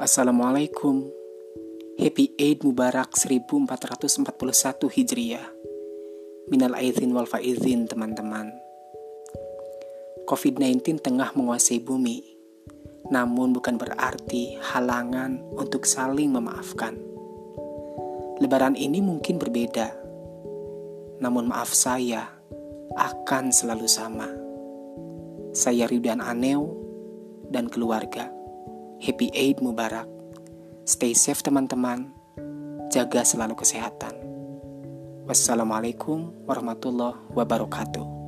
Assalamualaikum. Happy Eid Mubarak 1441 Hijriah. Minal aizin wal faizin teman-teman. COVID-19 tengah menguasai bumi Namun bukan berarti halangan untuk saling memaafkan. Lebaran ini mungkin berbeda Namun maaf saya akan selalu sama. Saya Ridan Aneo dan keluarga Happy Eid Mubarak. Stay safe teman-teman. Jaga selalu kesehatan. Wassalamualaikum warahmatullahi wabarakatuh.